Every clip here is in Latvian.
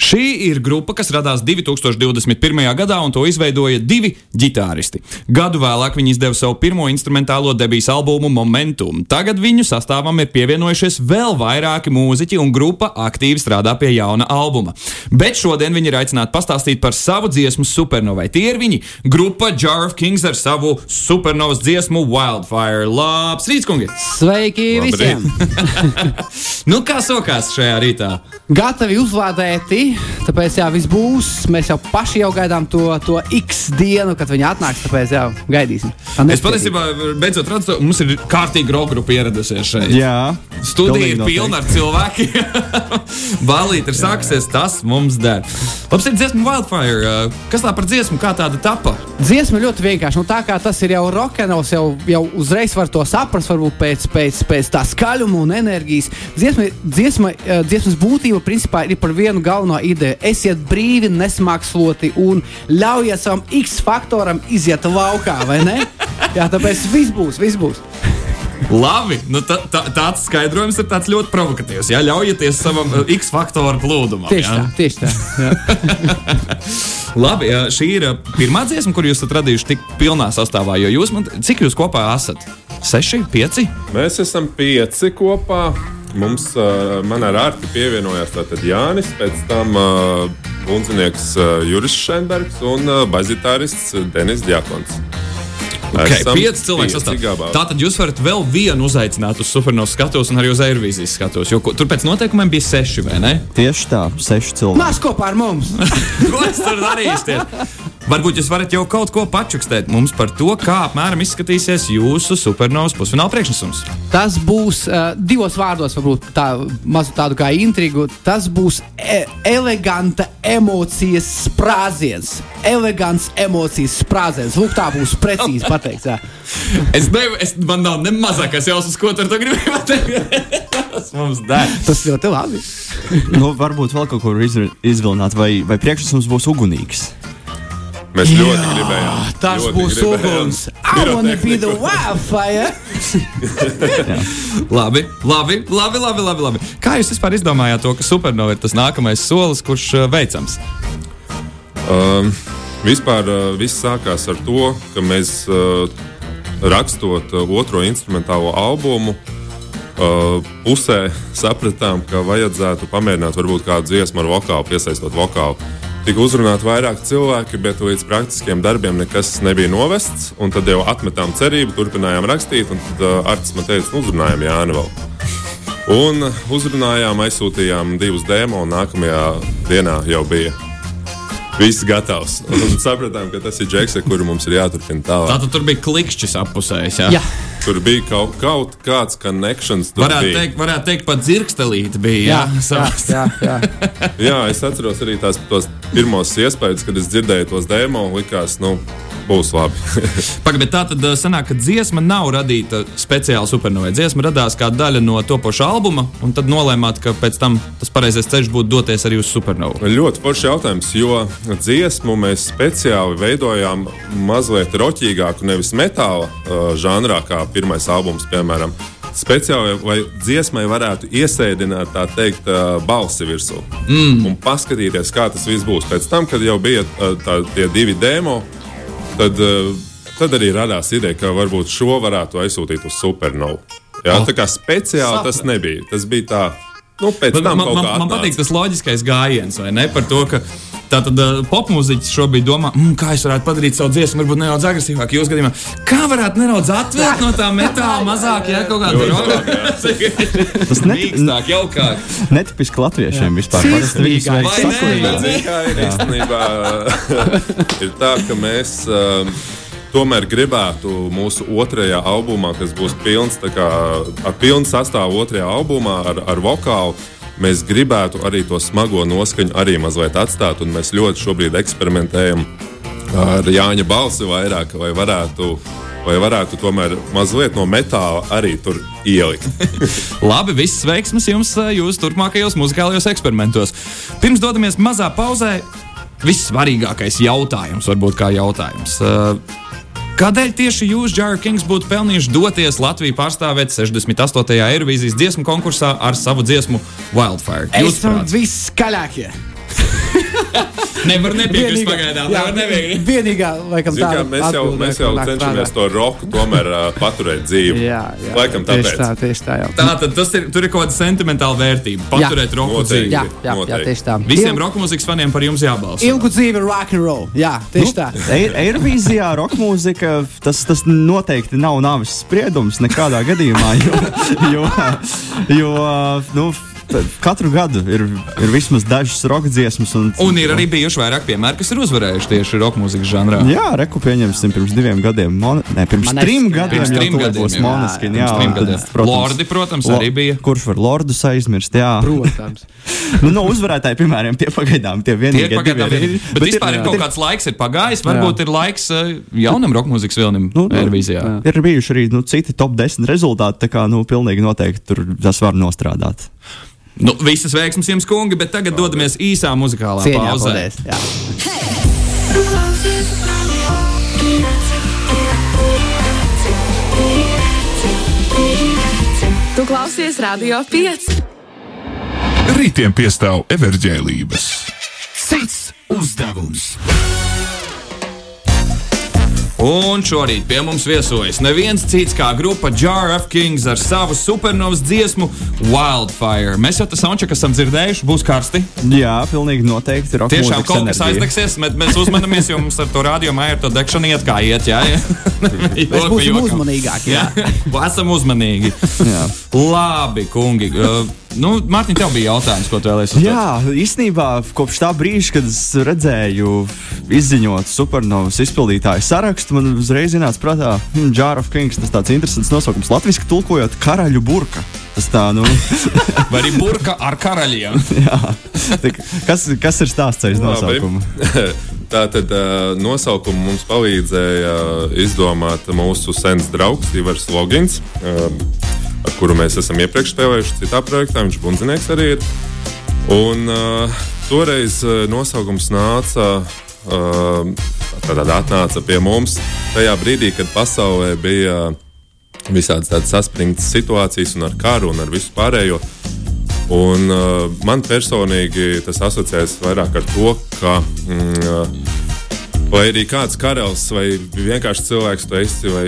Šī ir grupa, kas radās 2021. gadā, un to izveidoja divi ģitāristi. Gadu vēlāk viņi izdeva savu pirmo instrumentālo debijas albumu Momentum. Tagad viņu sastāvam ir pievienojušies vēl vairāki mūziķi, un grupa aktīvi strādā pie jauna albuma. Bet šodien viņi ir aicināti pastāstīt par savu dziesmu Supernovai. Tie ir viņi - grupa Jar of Kings ar savu supernovas dziesmu Wildfire. Labs rīts, kungi! Sveiki visiem! Nu, kā sokās šajā rītā? Gatavi uzlādēti, tāpēc jā, viss būs. Mēs jau paši jau gaidām to, to X dienu, kad viņi atnāks. Tāpēc jā, gaidīsim. Tā Es patiesībā beidzot redzu, ka mums ir kārtīgi roka grupa ieradusies šeit. Jā, Studija ir pilna ar cilvēkiem. Balīti ir sākusies, tas mums der. Labs ir dziesma Wildfire. Kas tā par dziesmu, kā tāda tapa? Dziesma ļoti vienkārši. Nu, tā kā tas ir jau rokenrols, jau, jau uzreiz var to saprast, varbūt pēc, pēc, pēc tā skaļuma un enerģijas. Dziesma, dziesma, dziesmas būtība principā ir par vienu galveno ideju. Esiet brīvi, nesmāksloti un ļaujiet savam X faktoram iziet laukā, vai ne? Jā, tāpēc viss būs, viss būs. Labi, nu, tā, tā, tāds skaidrojums ir tāds ļoti provokatīvs. Jā, ļaujieties savam uh, X faktoru plūdumam. Tieši jā. tā, tieši tā. Labi, jā, šī ir uh, pirmā dziesma, kur jūs esat radījuši tik pilnā sastāvā. Jo jūs, man, cik jūs kopā esat? Seši, pieci? Mēs esam pieci kopā. Mums, uh, man ar Arti pievienojās tātad Jānis, pēc tam uh, bundzinieks uh, Juris Šenbergs un uh, bazitārists Denis Djakons. Okay, pieci cilvēki pieci sastāv. gabalā. Tātad jūs varat vēl vienu uzaicināt uz supernovas skatos un arī uz aerobīzijas skatos. Jo tur pēc noteikumiem bija seši, vai ne? Tieši tā, seši cilvēki. Nāc kopā ar mums! Ko es tur darīšu? Varbūt jūs varat jau kaut ko pačukstēt mums par to, kā apmēram izskatīsies jūsu supernovas pusfināla priekšnesums. Tas būs uh, divos vārdos, varbūt tā, mazu tādu kā intrigu. Tas būs e eleganta emocijas sprādziens. Elegants emocijas sprādziens. Lūk, tā būs precīzi pateikts. Es nevaru, es, man nav ne mazākais jausmas, ko tur gribēju pateikt. Tas mums der. Tas ļoti labi. Nu, varbūt vēl kaut izvi- izvilināt, vai, vai priekšnesums būs ugunīgs. Mēs ļoti gribējām. Tas ļoti būs uguns. I wanna be the wildfire. Labi, labi, labi, labi, labi, labi. Kā jūs vispār izdomājāt to, ka supernova ir tas nākamais solis, kurš uh, veicams? Um, vispār uh, viss sākās ar to, ka mēs uh, rakstot uh, otro instrumentālo albumu, uh, pusē sapratām, ka vajadzētu pamēģināt varbūt kādu dziesmu ar vokālu, piesaistot vokālu. Tika uzrunāti vairāk cilvēki, bet līdz praktiskiem darbiem nekas nebija novests. un Tad jau atmetām cerību, turpinājām rakstīt, un tad uh, Arts man teica, nu, uzrunājām Jānu vēl. Un uh, uzrunājām, aizsūtījām divus demo, un nākamajā dienā jau bija viss gatavs. Un sapratām, ka tas ir Džeks, ar kuru mums ir jāturpina tālāk. Tātad tur bija klikšķis appusējis. Jā, Jā. Tur bija kaut, kaut kāds connections. tur varētu teikt, varētu teikt, pat dzirkstelīte bija. Jā, Jā, jā, jā, jā. Es atceros arī tās tos pirmos iespējas, kad es dzirdēju tos demo. Likās, nu, būs labi. Pagaidām, tā tad uh, sanāk, ka dziesma nav radīta speciāli supernovai. Dziesma radās kā daļa no topoša albuma, un tad nolēmāt, ka pēc tam tas pareizais ceļš būtu doties arī uz supernovu. Ļoti foršs jautājums, jo dziesmu mēs speciāli veidojām mazliet roķīgāku, nevis metāla uh, žanrā, kā pirmais albums, piemēram. Speciāli, lai dziesmai varētu iesēdināt tā teikt, uh, balsi virsū mm. un paskatīties, kā tas viss būs. Pēc tam, kad jau bija tā, tie divi demo, tad, uh, tad arī radās ideja, ka varbūt šo varētu aizsūtīt uz supernovu. Jā, tā kā speciāli tas nebija. Tas bija tā, nu, pēc Man, tam man, man, man patīk tas loģiskais gājiens, vai ne? Par to, ka tātad uh, popmūziķis šobrīd domā, mm, kā es varētu padarīt savu dziesmu, varbūt nedaudz agresīvāku. Jūs gadījumā, kā varētu nedaudz atvērt no tā metāla mazāk, ja kaut kāda Tas ne- mīkstāk, jaukāk. Netipiski latviešiem vispār. Bet, zini, kā ir īstenībā, ir tā, ka mēs um, tomēr gribētu mūsu otrajā albumā, kas būs pilns, tā kā, ar pilnu sastāvu otrajā albumā, ar, ar vokālu. Mēs gribētu arī to smago noskaņu arī mazliet atstāt, un mēs ļoti šobrīd eksperimentējam ar Jāņa balsi vairāk, vai varētu, vai varētu tomēr mazliet no metāla arī tur ielikt. Labi, viss veiksmas jums uh, jūsu turpmākajos muzikālajos eksperimentos. Pirms dodamies mazā pauzē. vissvarīgākais jautājums, varbūt kā jautājums. Uh, Kādēļ tieši jūs, Džāra Kings, būtu pelnījuši doties Latviju pārstāvēt 68. Eirovīzijas dziesmu konkursā ar savu dziesmu Wildfire? Es Jūsuprāt? esmu viskaļākie. Nevar nepiekrist pagaidām. jā, Nevar vienīgā, laikam, Zin, tāda mēs jau, mēs jau cenšamies to roku tomēr uh, paturēt dzīvu. Jā, jā, Laikam tieši tāpēc. tā, tieši tā. Jā. Tā tad tas ir, tur ir kaut kāda sentimentāla vērtība. Paturēt roku Noteikti. dzīvi. Jā, jā, jā, Noteikti. tieši tā. Visiem Il- roka mūzikas faniem par jums jābalsta. Ilgu dzīvi rock and roll. Jā, tieši tā. Ei- Eirovīzijā roka mūzika tas, tas noteikti nav nāves spriedums nekādā gadījumā. Jo, jo, jo nu, katru gadu ir, ir vismaz dažas roka dziesmas. Un, Un ir arī bijuši vairāk piemēri, kas ir uzvarējuši tieši roka mūzikas žanrā. Jā, reku pieņemsim pirms diviem gadiem. Mon... Ne, pirms Maneskin, trim jā. gadiem Pirms jau trim gadiem, būs jā. Moneskin. Jā, trim gadiem. Lordi, protams, arī bija. Kurš var lordus aizmirst? Jā, Protams. nu, no uzvarētāju, piemēram, tie pagaidām tie Tie vienīgie ir pagaidām. divi Bet, bet vispār ir, ir kaut kāds laiks, ir pagājis. Varbūt ir laiks uh, jaunam roka mūzikas vilnim Nu, nu, Eirovīzijā. Ir bijuši arī nu, citi top 10 rezultāti, tā kā nu, pilnīgi noteikti tur tas var nostrādāt. Nu, visas veiksmes jums, kungi, bet tagad dodamies īsā muzikālā Cieņā, pauzē. paldies. Jā. Tu klausies Radio 5. Rītiem piestāv everģēlības. Cits uzdevums. Un šorīt pie mums viesojas neviens cits kā grupa Jar of Kings ar savu supernovas dziesmu Wildfire. Mēs jau tas soundcheck esam dzirdējuši, būs karsti. Jā, pilnīgi noteikti. rock Tiešām kaut kas enerģija. aizdegsies, bet mēs uzmanamies, jo mums ar to rādījumu ir to degšanu iet kā iet. Jā, jā. Mēs būsim uzmanīgāki. Jā, Jā. esam uzmanīgi. Jā. Labi, kungi. Uh, nu, Mārtiņ, tev bija jautājums, ko tu vēlēsies uzdot? Jā, īstenībā kopš tā brīža, kad es redzēju, izziņot supernovas izpildītāju sarakstu, man uzreiz ienāca prātā, hmm, Jar of Kings. Tas tāds interesants nosaukums. Latvijas tulkojot karaļu burka. Tas tā, nu, Vai arī burka ar karaļiem? jā. Tā kā- kas, kas ir stāsts aiz nosaukuma? Tā tad uh, nosaukumu mums palīdzēja uh, izdomāt mūsu sens draugs Ivars Logins, uh, ar kuru mēs esam iepriekš spēlējuši citā projektā. Viņš bundzinieks arī ir. Un uh, toreiz uh, nosaukums nāca. Uh, Tātad atnāca pie mums tajā brīdī, kad pasaulē bija visādas tādas saspringtas situācijas, un ar karu un ar visu pārējo. Un, uh, man personīgi tas asociējas vairāk ar to, ka, mm, lai arī kāds karalis vai vienkārši cilvēks tu esi, vai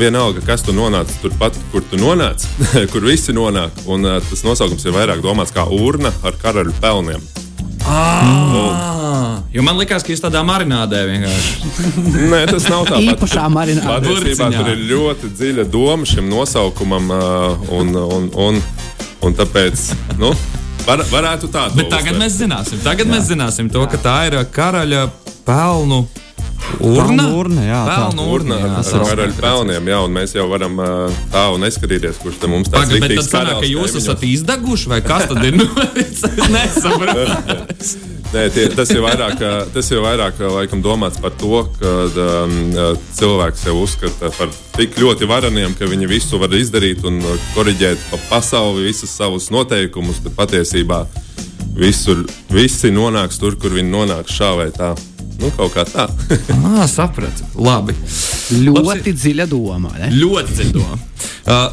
vienalga, kas tu nonāc turpat, kur tu nonāc, kur visi nonāk. Un, uh, tas nosaukums ir vairāk domāts kā urna ar karaļu pelniem. Ah, jo man liekas, ka jūs tādā marinādē vienkārši. Nē, tas nav tā. Īpašā marināta. Patiesībā tur ir ļoti dziļa doma šim nosaukumam, uh, un, un, un, un tāpēc nu, var, varētu tā Bet tagad mēs zināsim, tagad mēs zināsim to, ka tā ir karaļa pelnu urna. Urna, jā, pelnu urna. Urna jā, ar tas ir karaļu pelniem, jā, un mēs jau varam tā un neskatīties, kurš te mums tāds Pagaid, bet tad sanāk, ka jūs kaimiņos. esat izdeguši, vai kas tad ir noticis? Es nesaprotu. Nē, tie, tas ir vairāk, tas ir vairāk laikam, domāts par to, ka um, cilvēks sev uzskata par tik ļoti vareniem, ka viņi visu var izdarīt un ā, koriģēt pa pasauli visus savus noteikumus, bet patiesībā visur, visi nonāks tur, kur viņi nonāks šā vai tā. Nu, kaut kā tā. Ah, sapratu. Labi. Ļoti dziļa doma. Ne? Ļoti dziļi. Uh,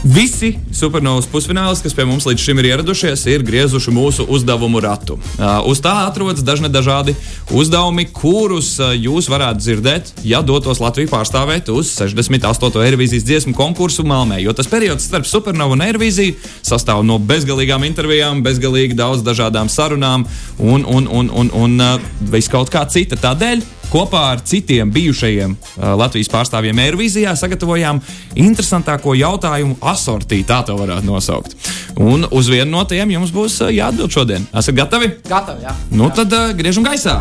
Visi supernovas pusfinālisti, kas pie mums līdz šim ir ieradušies, ir griezuši mūsu uzdevumu ratu. Uh, uz tā atrodas dažni dažādi uzdevumi, kurus uh, jūs varētu dzirdēt, ja dotos Latviju pārstāvēt uz 68. Eirovīzijas dziesmu konkursu Malmē. Jo tas periods starp supernovu un Eirovīziju sastāv no bezgalīgām intervijām, bezgalīgi daudz dažādām sarunām un, un, un, un, un uh, viss kaut kā cita. Tādēļ kopā ar citiem bijušajiem uh, Latvijas pārstāvjiem Eirovīzijā sagatavojām interesantāko jautājumu asortī, tā to varētu nosaukt. Un uz vienu no tiem jums būs uh, jāatbild šodien. Esat gatavi? Gatavi, jā. Nu tad uh, griežam gaisā.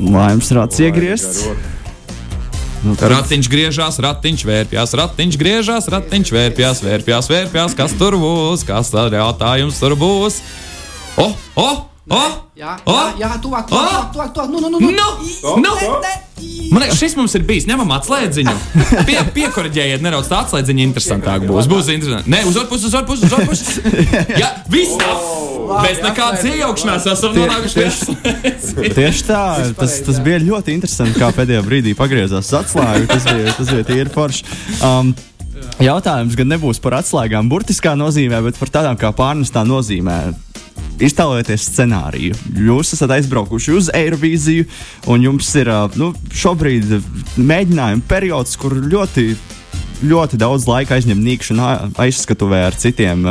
Lai jums rāds iegriezts. Nu, tad- Ratiņš griežās, ratiņš vērpjas, ratiņš griežās, ratiņš vērpjas, vērpjas, vērpjas. Kas tur būs? Kas tad jautājums tur būs? O, o! O! Jā, O! jā, jā tuvāk, tuvāk, tuvāk, tuvāk, nu, nu, nu, nu. Nu! Nu! Man liekas, šis mums ir bijis. Ņemam atslēdziņu. Pie, piekoriģējiet, nedaudz tā atslēdziņa interesantāk būs. Būs interesanti. Nē, uz otru pusi, uz otru pusi, uz otru pusi. Jā, viss tā. Bez nekādas iejaukšanās esam nonākuši pie atslēgas. Tieši tā, tas, tas bija ļoti interesanti, kā pēdējā brīdī pagriezās atslēga. Tas bija, tas bija tīri forši. Um, jautājums gan nebūs par atslēgām burtiskā nozīmē, bet par tādām kā pārnestā nozīmē. Iztēlojieties scenāriju. Jūs esat aizbraukuši uz Eirovīziju, un jums ir nu, šobrīd mēģinājuma periods, kur ļoti, ļoti daudz laika aizņem nīkšana aizskatuvē ar citiem,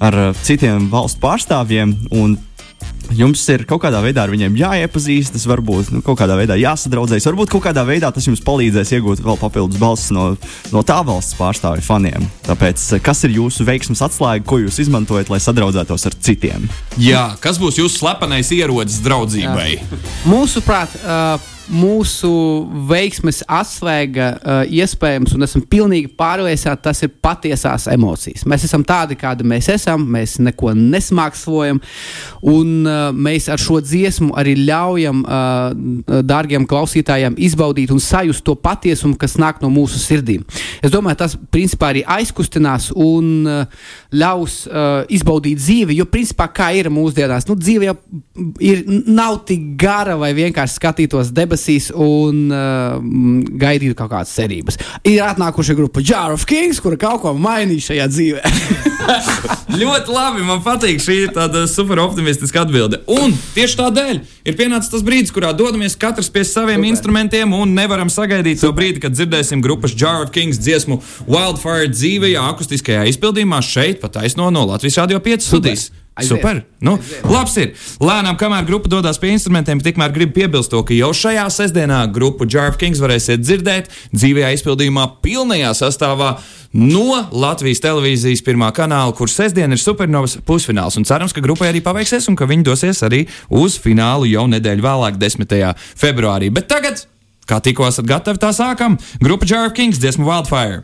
ar citiem valstu pārstāvjiem. un Jums ir kaut kādā veidā ar viņiem jāiepazīstas, varbūt nu, kaut kādā veidā jāsadraudzējas, varbūt kaut kādā veidā tas jums palīdzēs iegūt vēl papildus balsis no, no tā valsts pārstāvju faniem. Tāpēc, kas ir jūsu veiksmes atslēga, ko jūs izmantojat, lai sadraudzētos ar citiem? Jā, kas būs jūsu slepenais ierocis draudzībai? Mūsuprāt, uh, mūsu veiksmes atslēga uh, iespējams, un esam pilnīgi pārliecināti, tas ir patiesās emocijas. Mēs esam tādi, kādi mēs esam, mēs neko nesmākslojam, un uh, mēs ar šo dziesmu arī ļaujam uh, dārgiem klausītājiem izbaudīt un sajust to patiesumu, kas nāk no mūsu sirdīm. Es domāju, tas principā arī aizkustinās un uh, ļaus uh, izbaudīt dzīvi, jo principā kā ir mūsdienās, nu, dzīve jau ir, nav tik gara, vai vienkārši skatītos debesīs un uh, gaidītu kaut kādas cerības. Ir atnākuši grupa Jar of Kings, kura kaut ko mainīja šajā dzīvē. Ļoti labi, man patīk šī tāda super optimistiska atbilde. Un tieši tādēļ ir pienācis tas brīdis, kurā dodamies katrs pie saviem super. instrumentiem un nevaram sagaidīt to brīdi, kad dzirdēsim grupas Jar of Kings dziesmu Wildfire dzīvajā, akustiskajā izpildījumā šeit, pat aizno no Latvijas Radio 5 studijas. Aiziet. Super! Nu, labs ir. Lēnām, kamēr grupa dodas pie instrumentiem, tikmēr gribu piebilst to, ka jau šajā sestdienā grupu Jar of Kings varēsiet dzirdēt dzīvajā izpildījumā, pilnajā sastāvā no Latvijas televīzijas pirmā kanāla, kur sestdien ir supernovas pusfināls. Un cerams, ka grupai arī paveiksies un ka viņi dosies arī uz finālu jau nedēļu vēlāk, 10. februārī. Bet tagad, kā tikko esat gatavi, tā sākam. Grupa Jar of Kings dziesmu Wildfire.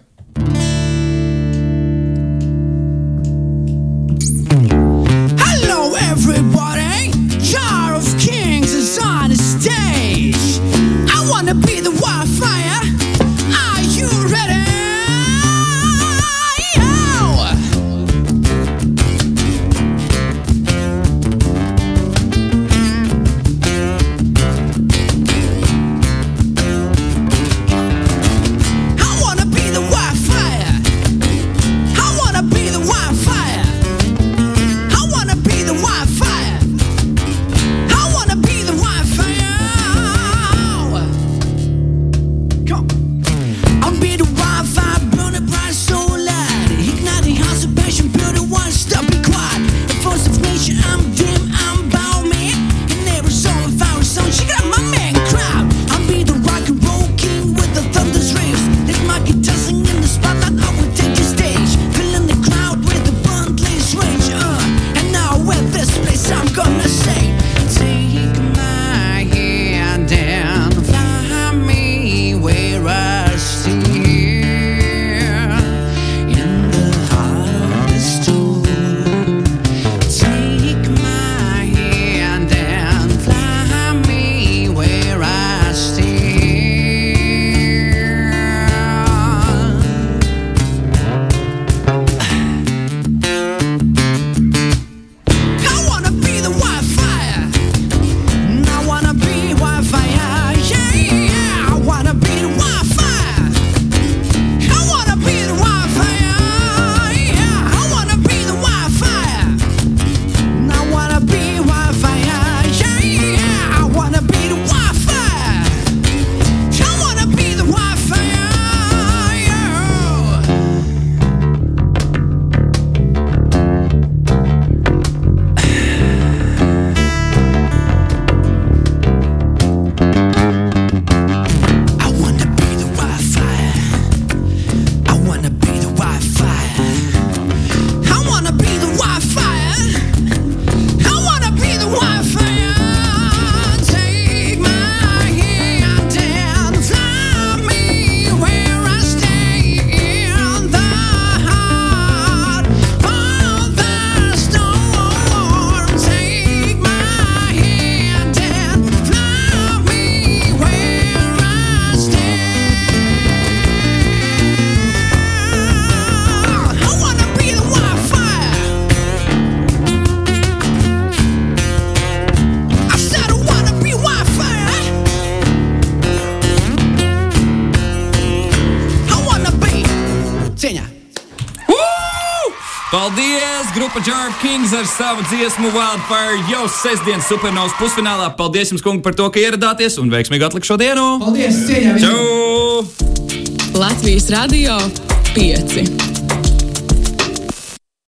Paldies! Grupa Jarvis Kings ar savu dziesmu Wildfire jau sestdienas supernovas pusfinālā. Paldies jums, kungi, par to, ka ieradāties un veiksmīgi atlikušo dienu! Paldies! Cieņā! Čau! Latvijas radio 5.